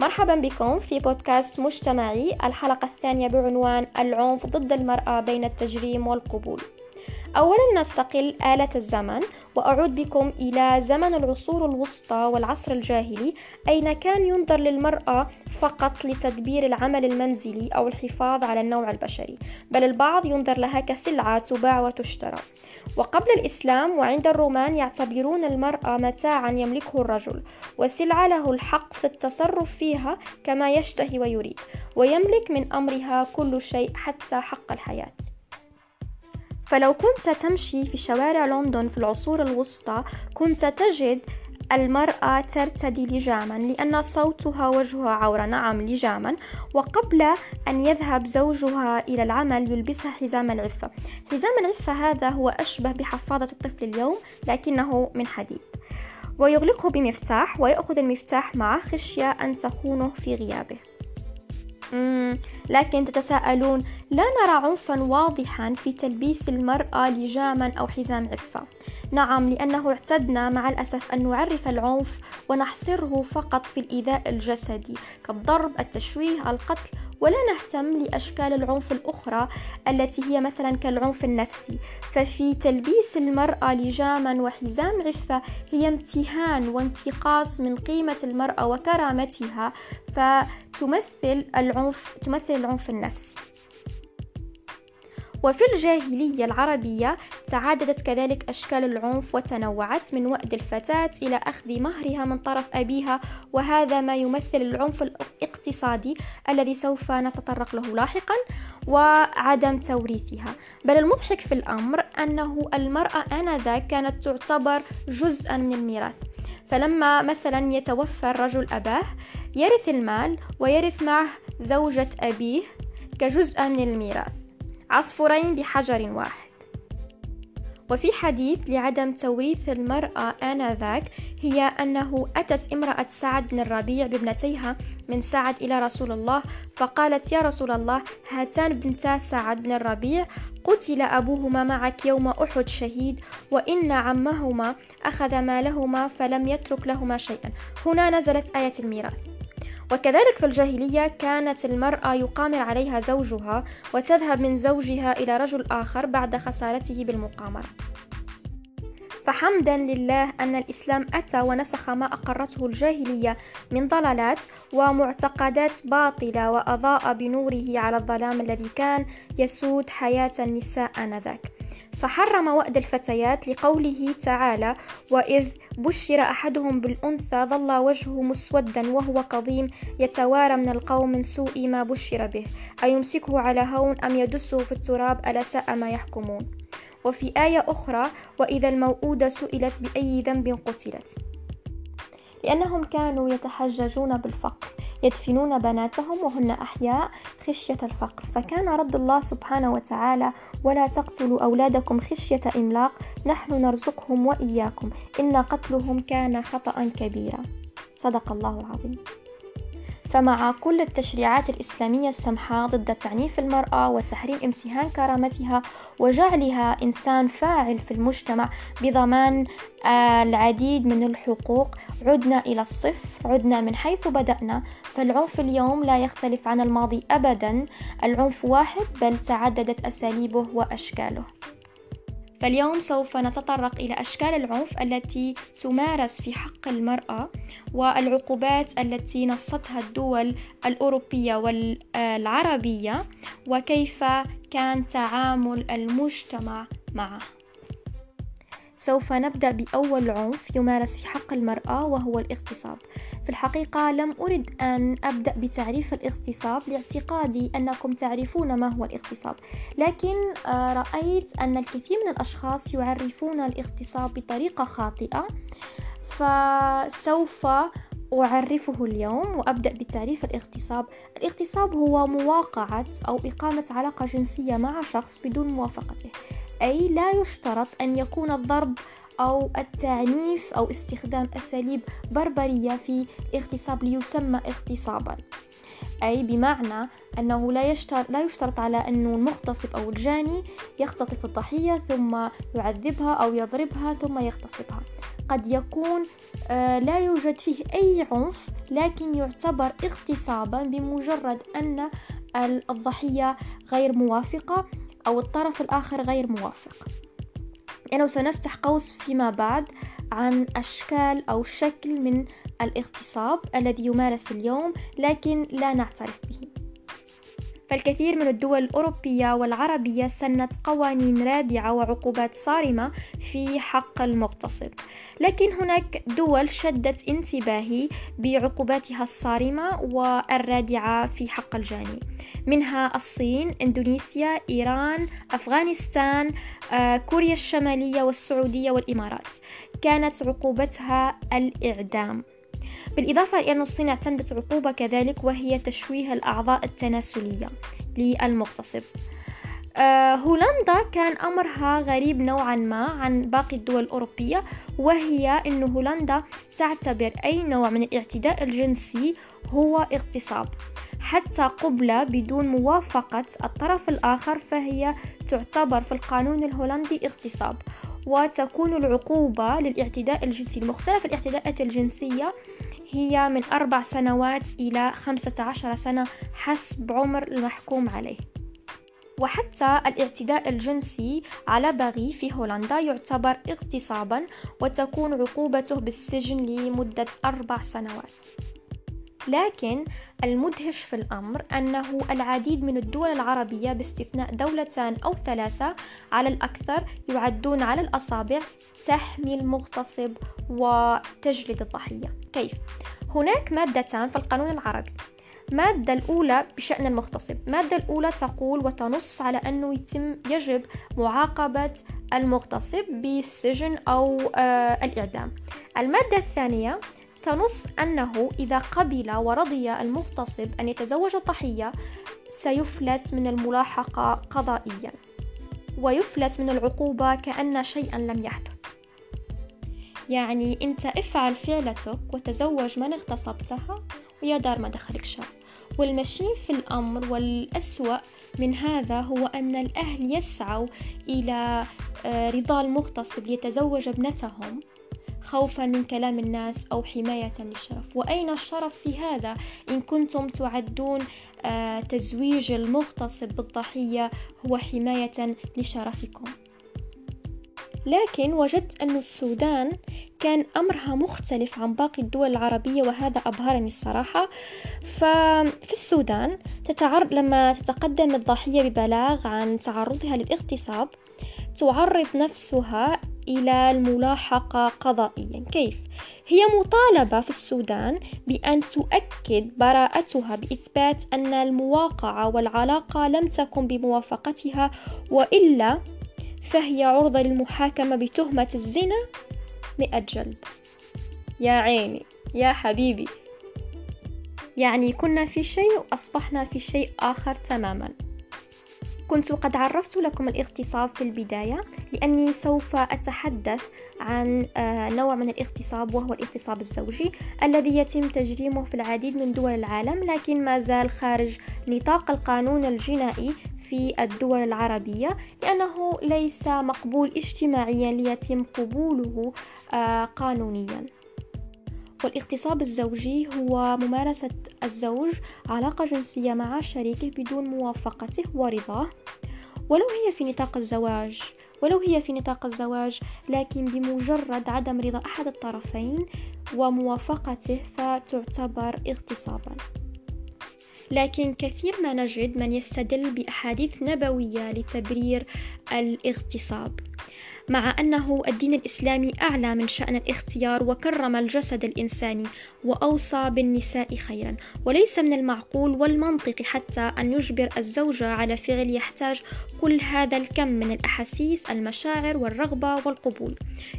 مرحبا بكم في بودكاست مجتمعي. الحلقة الثانية بعنوان العنف ضد المرأة بين التجريم والقبول. أولا نستقل آلة الزمن وأعود بكم إلى زمن العصور الوسطى والعصر الجاهلي أين كان ينظر للمرأة فقط لتدبير العمل المنزلي أو الحفاظ على النوع البشري بل البعض ينظر لها كسلعة تباع وتشترى. وقبل الإسلام وعند الرومان يعتبرون المرأة متاعا يملكه الرجل وسلعة له الحق في التصرف فيها كما يشتهي ويريد ويملك من أمرها كل شيء حتى حق الحياة. فلو كنت تمشي في شوارع لندن في العصور الوسطى كنت تجد المرأة ترتدي لجاما لأن صوتها وجهها عورة. نعم لجاما. وقبل أن يذهب زوجها إلى العمل يلبسها حزام العفة. حزام العفة هذا هو أشبه بحفاضة الطفل اليوم لكنه من حديد. ويغلقه بمفتاح ويأخذ المفتاح معه خشية أن تخونه في غيابه. لكن تتساءلون لا نرى عنفا واضحا في تلبيس المرأة لجاما أو حزام عفة. نعم لأنه اعتدنا مع الأسف أن نعرف العنف ونحصره فقط في الإيذاء الجسدي كالضرب التشويه القتل ولا نهتم لأشكال العنف الأخرى التي هي مثلا كالعنف النفسي. ففي تلبيس المرأة لجاما وحزام عفة هي امتهان وانتقاص من قيمة المرأة وكرامتها فتمثل العنف تمثل العنف النفسي. وفي الجاهلية العربية تعددت كذلك أشكال العنف وتنوعت من وأد الفتاة إلى أخذ مهرها من طرف أبيها وهذا ما يمثل العنف الاقتصادي الذي سوف نتطرق له لاحقا وعدم توريثها. بل المضحك في الأمر أنه المرأة آنذاك كانت تعتبر جزءا من الميراث. فلما مثلا يتوفى الرجل أباه يرث المال ويرث معه زوجة أبيه كجزء من الميراث. عصفورين بحجر واحد. وفي حديث لعدم توريث المرأة آنذاك هي أنه أتت امرأة سعد بن الربيع بابنتيها من سعد إلى رسول الله فقالت يا رسول الله هاتان بنتا سعد بن الربيع قتل أبوهما معك يوم أحد شهيد وإن عمهما أخذ مالهما فلم يترك لهما شيئا. هنا نزلت آية الميراث. وكذلك في الجاهلية كانت المرأة يقامر عليها زوجها وتذهب من زوجها إلى رجل آخر بعد خسارته بالمقامرة. فحمدا لله أن الإسلام أتى ونسخ ما أقرته الجاهلية من ضلالات ومعتقدات باطلة وأضاء بنوره على الظلام الذي كان يسود حياة النساء آنذاك. فحرم وأد الفتيات لقوله تعالى وإذ بشر أحدهم بالأنثى ظل وجهه مسودا وهو كظيم يتوارى من القوم من سوء ما بشر به أيمسكه على هون أم يدسه في التراب؟ ألا ساء ما يحكمون. وفي آية أخرى وإذا الموءودة سئلت بأي ذنب قتلت. لأنهم كانوا يتحججون بالفقر يدفنون بناتهم وهن أحياء خشية الفقر. فكان رد الله سبحانه وتعالى ولا تقتلوا أولادكم خشية إملاق نحن نرزقهم وإياكم إن قتلهم كان خطأ كبيرا. صدق الله العظيم. فمع كل التشريعات الإسلامية السمحة ضد تعنيف المرأة وتحريم امتهان كرامتها وجعلها إنسان فاعل في المجتمع بضمان آه، العديد من الحقوق عدنا إلى الصفر عدنا من حيث بدأنا. فالعنف اليوم لا يختلف عن الماضي أبدا. العنف واحد بل تعددت أساليبه وأشكاله. فاليوم سوف نتطرق إلى أشكال العنف التي تمارس في حق المرأة والعقوبات التي نصتها الدول الأوروبية والعربية وكيف كان تعامل المجتمع معه. سوف نبدأ بأول عنف يمارس في حق المرأة وهو الاغتصاب. في الحقيقة لم أرد أن أبدأ بتعريف الاغتصاب لاعتقادي أنكم تعرفون ما هو الاغتصاب. لكن آه، رأيت أن الكثير من الأشخاص يعرفون الاغتصاب بطريقة خاطئة فسوف أعرفه اليوم وأبدأ بتعريف الاغتصاب. الاغتصاب هو مواقعة أو إقامة علاقة جنسية مع شخص بدون موافقته أي لا يشترط أن يكون الضرب أو التعنيف أو استخدام أساليب بربرية في اغتصاب ليسمى اغتصابا. أي بمعنى أنه لا يشترط, لا يشترط على أنه المغتصب أو الجاني يختطف الضحية ثم يعذبها أو يضربها ثم يغتصبها. قد يكون آه، لا يوجد فيه أي عنف لكن يعتبر اغتصابا بمجرد أن الضحية غير موافقة أو الطرف الآخر غير موافق. يعني سنفتح قوس فيما بعد عن أشكال أو شكل من الاغتصاب الذي يمارس اليوم لكن لا نعترف به. فالكثير من الدول الأوروبية والعربية سنت قوانين رادعة وعقوبات صارمة في حق المغتصب. لكن هناك دول شدت انتباهي بعقوباتها الصارمة والرادعة في حق الجاني منها الصين، إندونيسيا، إيران، أفغانستان، آه، كوريا الشمالية والسعودية والإمارات. كانت عقوبتها الإعدام. بالإضافة إلى أن الصين اعتمدت عقوبة كذلك وهي تشويه الأعضاء التناسلية للمغتصب. آه هولندا كان أمرها غريب نوعا ما عن باقي الدول الأوروبية وهي أن هولندا تعتبر أي نوع من الاعتداء الجنسي هو اغتصاب. حتى قبلة بدون موافقة الطرف الآخر فهي تعتبر في القانون الهولندي اغتصاب. وتكون العقوبة للاعتداء الجنسي المختلف الاعتداءات الجنسية هي من أربع سنوات إلى خمسة عشر سنة حسب عمر المحكوم عليه. وحتى الاعتداء الجنسي على بغي في هولندا يعتبر اغتصابا وتكون عقوبته بالسجن لمدة أربع سنوات. لكن المدهش في الأمر أنه العديد من الدول العربية باستثناء دولتان أو ثلاثة على الأكثر يعدون على الأصابع تحمي المغتصب وتجلد الضحية. كيف؟ هناك مادتان في القانون العربي. المادة الأولى بشأن المغتصب. المادة الأولى تقول وتنص على أنه يتم يجب معاقبة المغتصب بالسجن أو آه الإعدام. المادة الثانية تنص أنه إذا قبل ورضي المغتصب أن يتزوج الضحية سيفلت من الملاحقة قضائيا ويفلت من العقوبة كأن شيئا لم يحدث. يعني أنت افعل فعلتك وتزوج من اغتصبتها ويا دار ما دخلك شر. والمشين في الأمر والأسوأ من هذا هو أن الأهل يسعوا إلى آه، رضا المغتصب ليتزوج ابنتهم خوفا من كلام الناس أو حماية للشرف. وأين الشرف في هذا؟ إن كنتم تعدون آه، تزويج المغتصب بالضحية هو حماية لشرفكم. لكن وجدت أن السودان كان أمرها مختلف عن باقي الدول العربية وهذا أبهرني الصراحة. ففي السودان تتعرض لما تتقدم الضحية ببلاغ عن تعرضها للاغتصاب تعرض نفسها إلى الملاحقة قضائيا. كيف؟ هي مطالبة في السودان بأن تؤكد براءتها بإثبات أن المواقعة والعلاقة لم تكن بموافقتها وإلا فهي عرضة للمحاكمة بتهمة الزنا. مئة جلد. يا عيني يا حبيبي. يعني كنا في شيء وأصبحنا في شيء آخر تماما. كنت قد عرفت لكم الاغتصاب في البداية لأني سوف أتحدث عن آه، نوع من الاغتصاب وهو الاغتصاب الزوجي الذي يتم تجريمه في العديد من دول العالم لكن ما زال خارج نطاق القانون الجنائي في الدول العربية لأنه ليس مقبول اجتماعيا ليتم قبوله آه، قانونيا. والاغتصاب الزوجي هو ممارسة الزوج علاقة جنسية مع شريكه بدون موافقته ورضاه. ولو هي في نطاق الزواج ولو هي في نطاق الزواج لكن بمجرد عدم رضا أحد الطرفين وموافقته فتعتبر اغتصابا. لكن كثير ما نجد من يستدل بأحاديث نبوية لتبرير الاغتصاب. مع أنه الدين الإسلامي أعلى من شأن الاختيار وكرم الجسد الإنساني وأوصى بالنساء خيرا وليس من المعقول والمنطق حتى أن يجبر الزوجة على فعل يحتاج كل هذا الكم من الأحاسيس المشاعر والرغبة والقبول.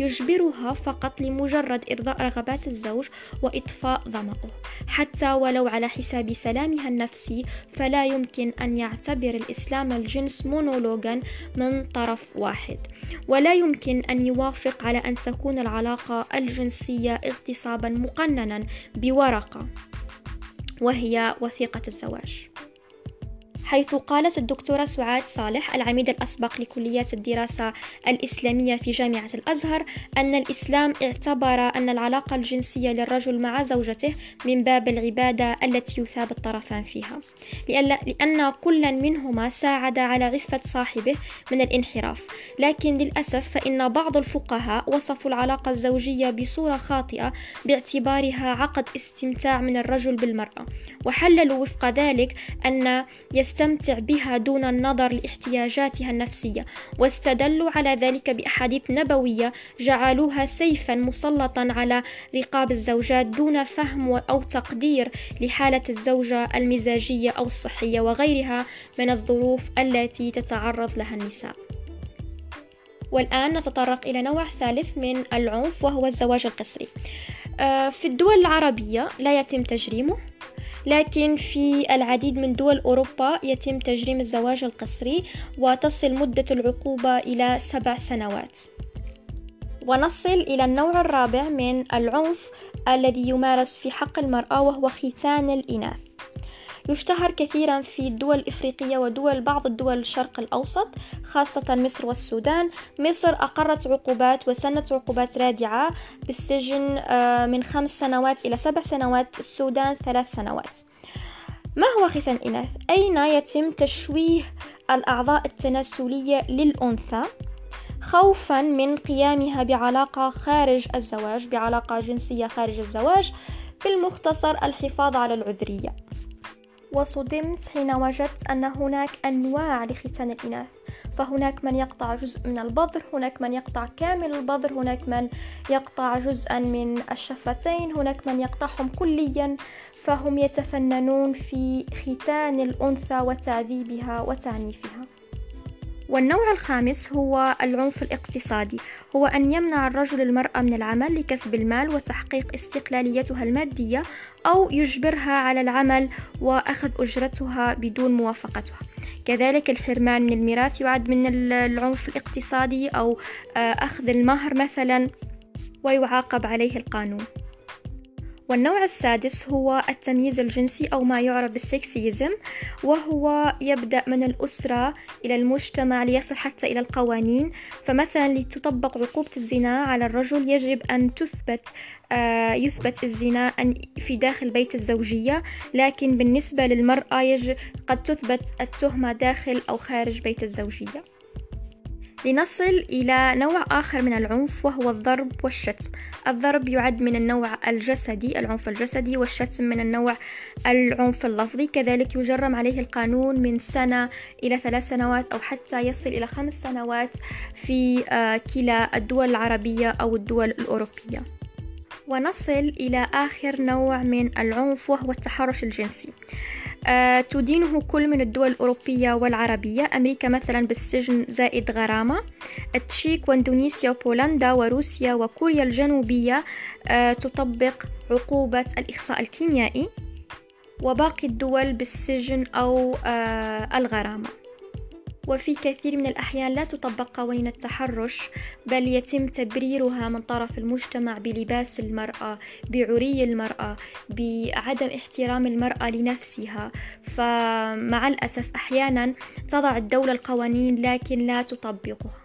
يجبرها فقط لمجرد إرضاء رغبات الزوج وإطفاء ظمأه. حتى ولو على حساب سلامها النفسي فلا يمكن أن يعتبر الإسلام الجنس مونولوجا من طرف واحد. ولا يمكن أن يوافق على أن تكون العلاقة الجنسية اغتصابا مقننا بورقة وهي وثيقة الزواج. حيث قالت الدكتورة سعاد صالح العميد الأسبق لكليات الدراسة الإسلامية في جامعة الأزهر أن الإسلام اعتبر أن العلاقة الجنسية للرجل مع زوجته من باب العبادة التي يثاب الطرفان فيها. لأن كلا منهما ساعد على عفة صاحبه من الانحراف. لكن للأسف فإن بعض الفقهاء وصفوا العلاقة الزوجية بصورة خاطئة باعتبارها عقد استمتاع من الرجل بالمرأة. وحللوا وفق ذلك أن يستمتع بها دون النظر لاحتياجاتها النفسية واستدلوا على ذلك بأحاديث نبوية جعلوها سيفا مسلطا على رقاب الزوجات دون فهم أو تقدير لحالة الزوجة المزاجية أو الصحية وغيرها من الظروف التي تتعرض لها النساء. والآن نتطرق إلى نوع ثالث من العنف وهو الزواج القسري. آه، في الدول العربية لا يتم تجريمه. لكن في العديد من دول أوروبا يتم تجريم الزواج القسري وتصل مدة العقوبة إلى سبع سنوات. ونصل إلى النوع الرابع من العنف الذي يمارس في حق المرأة وهو ختان الإناث. يشتهر كثيرا في الدول الإفريقية ودول بعض الدول الشرق الأوسط خاصة مصر والسودان. مصر أقرت عقوبات وسنت عقوبات رادعة بالسجن آه، من خمس سنوات إلى سبع سنوات السودان ثلاث سنوات. ما هو ختان الإناث؟ أين يتم تشويه الأعضاء التناسلية للأنثى؟ خوفا من قيامها بعلاقة خارج الزواج بعلاقة جنسية خارج الزواج بالمختصر الحفاظ على العذرية. وصدمت حين وجدت أن هناك أنواع لختان الإناث. فهناك من يقطع جزء من البذر هناك من يقطع كامل البذر هناك من يقطع جزءا من الشفتين هناك من يقطعهم كليا. فهم يتفننون في ختان الأنثى وتعذيبها وتعنيفها. والنوع الخامس هو العنف الاقتصادي هو أن يمنع الرجل المرأة من العمل لكسب المال وتحقيق استقلاليتها المادية أو يجبرها على العمل وأخذ أجرتها بدون موافقتها. كذلك الحرمان من الميراث يعد من العنف الاقتصادي أو آه، أخذ المهر مثلا ويعاقب عليه القانون. والنوع السادس هو التمييز الجنسي أو ما يعرف بالسكسيزم وهو يبدأ من الأسرة إلى المجتمع ليصل حتى إلى القوانين. فمثلا لتطبق عقوبة الزنا على الرجل يجب أن تثبت آه، يثبت الزنا في داخل بيت الزوجية لكن بالنسبة للمرأة يجب قد تثبت التهمة داخل أو خارج بيت الزوجية. لنصل إلى نوع آخر من العنف وهو الضرب والشتم. الضرب يعد من النوع الجسدي العنف الجسدي والشتم من النوع العنف اللفظي. كذلك يجرم عليه القانون من سنة إلى ثلاث سنوات أو حتى يصل إلى خمس سنوات في آه، كلا الدول العربية أو الدول الأوروبية. ونصل إلى آخر نوع من العنف وهو التحرش الجنسي. تدينه كل من الدول الأوروبية والعربية. أمريكا مثلا بالسجن زائد غرامة. التشيك واندونيسيا وبولندا وروسيا وكوريا الجنوبية آه، تطبق عقوبة الإخصاء الكيميائي. وباقي الدول بالسجن أو آه، الغرامة. وفي كثير من الأحيان لا تطبق قوانين التحرش بل يتم تبريرها من طرف المجتمع بلباس المرأة بعري المرأة بعدم احترام المرأة لنفسها. فمع الأسف أحيانا تضع الدولة القوانين لكن لا تطبقها.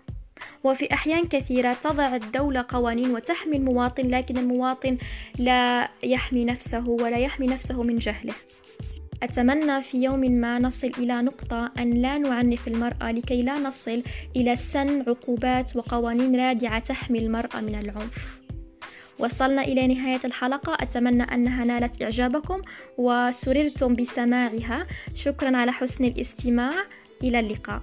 وفي أحيان كثيرة تضع الدولة قوانين وتحمي المواطن لكن المواطن لا يحمي نفسه ولا يحمي نفسه من جهله. أتمنى في يوم ما نصل إلى نقطة أن لا نعنف المرأة لكي لا نصل إلى سن عقوبات وقوانين رادعة تحمي المرأة من العنف. وصلنا إلى نهاية الحلقة. أتمنى أنها نالت إعجابكم وسررتم بسماعها. شكرا على حسن الاستماع. إلى اللقاء.